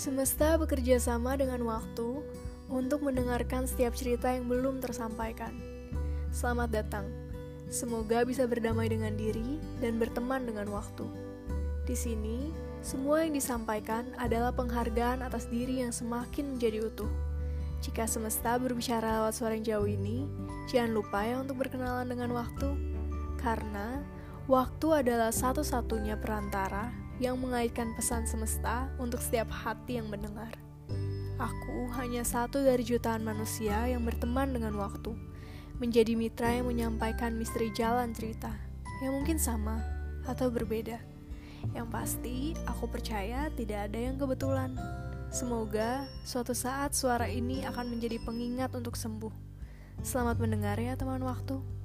Semesta bekerja sama dengan waktu untuk mendengarkan setiap cerita yang belum tersampaikan. Selamat datang. Semoga bisa berdamai dengan diri dan berteman dengan waktu. Di sini, semua yang disampaikan adalah penghargaan atas diri yang semakin menjadi utuh. Jika semesta berbicara lewat suara yang jauh ini, jangan lupa ya untuk berkenalan dengan waktu. Karena waktu adalah satu-satunya perantara yang mengaitkan pesan semesta untuk setiap hati yang mendengar. Aku hanya satu dari jutaan manusia yang berteman dengan waktu, menjadi mitra yang menyampaikan misteri jalan cerita, yang mungkin sama atau berbeda. Yang pasti, aku percaya tidak ada yang kebetulan. Semoga suatu saat suara ini akan menjadi pengingat untuk sembuh. Selamat mendengar ya teman waktu.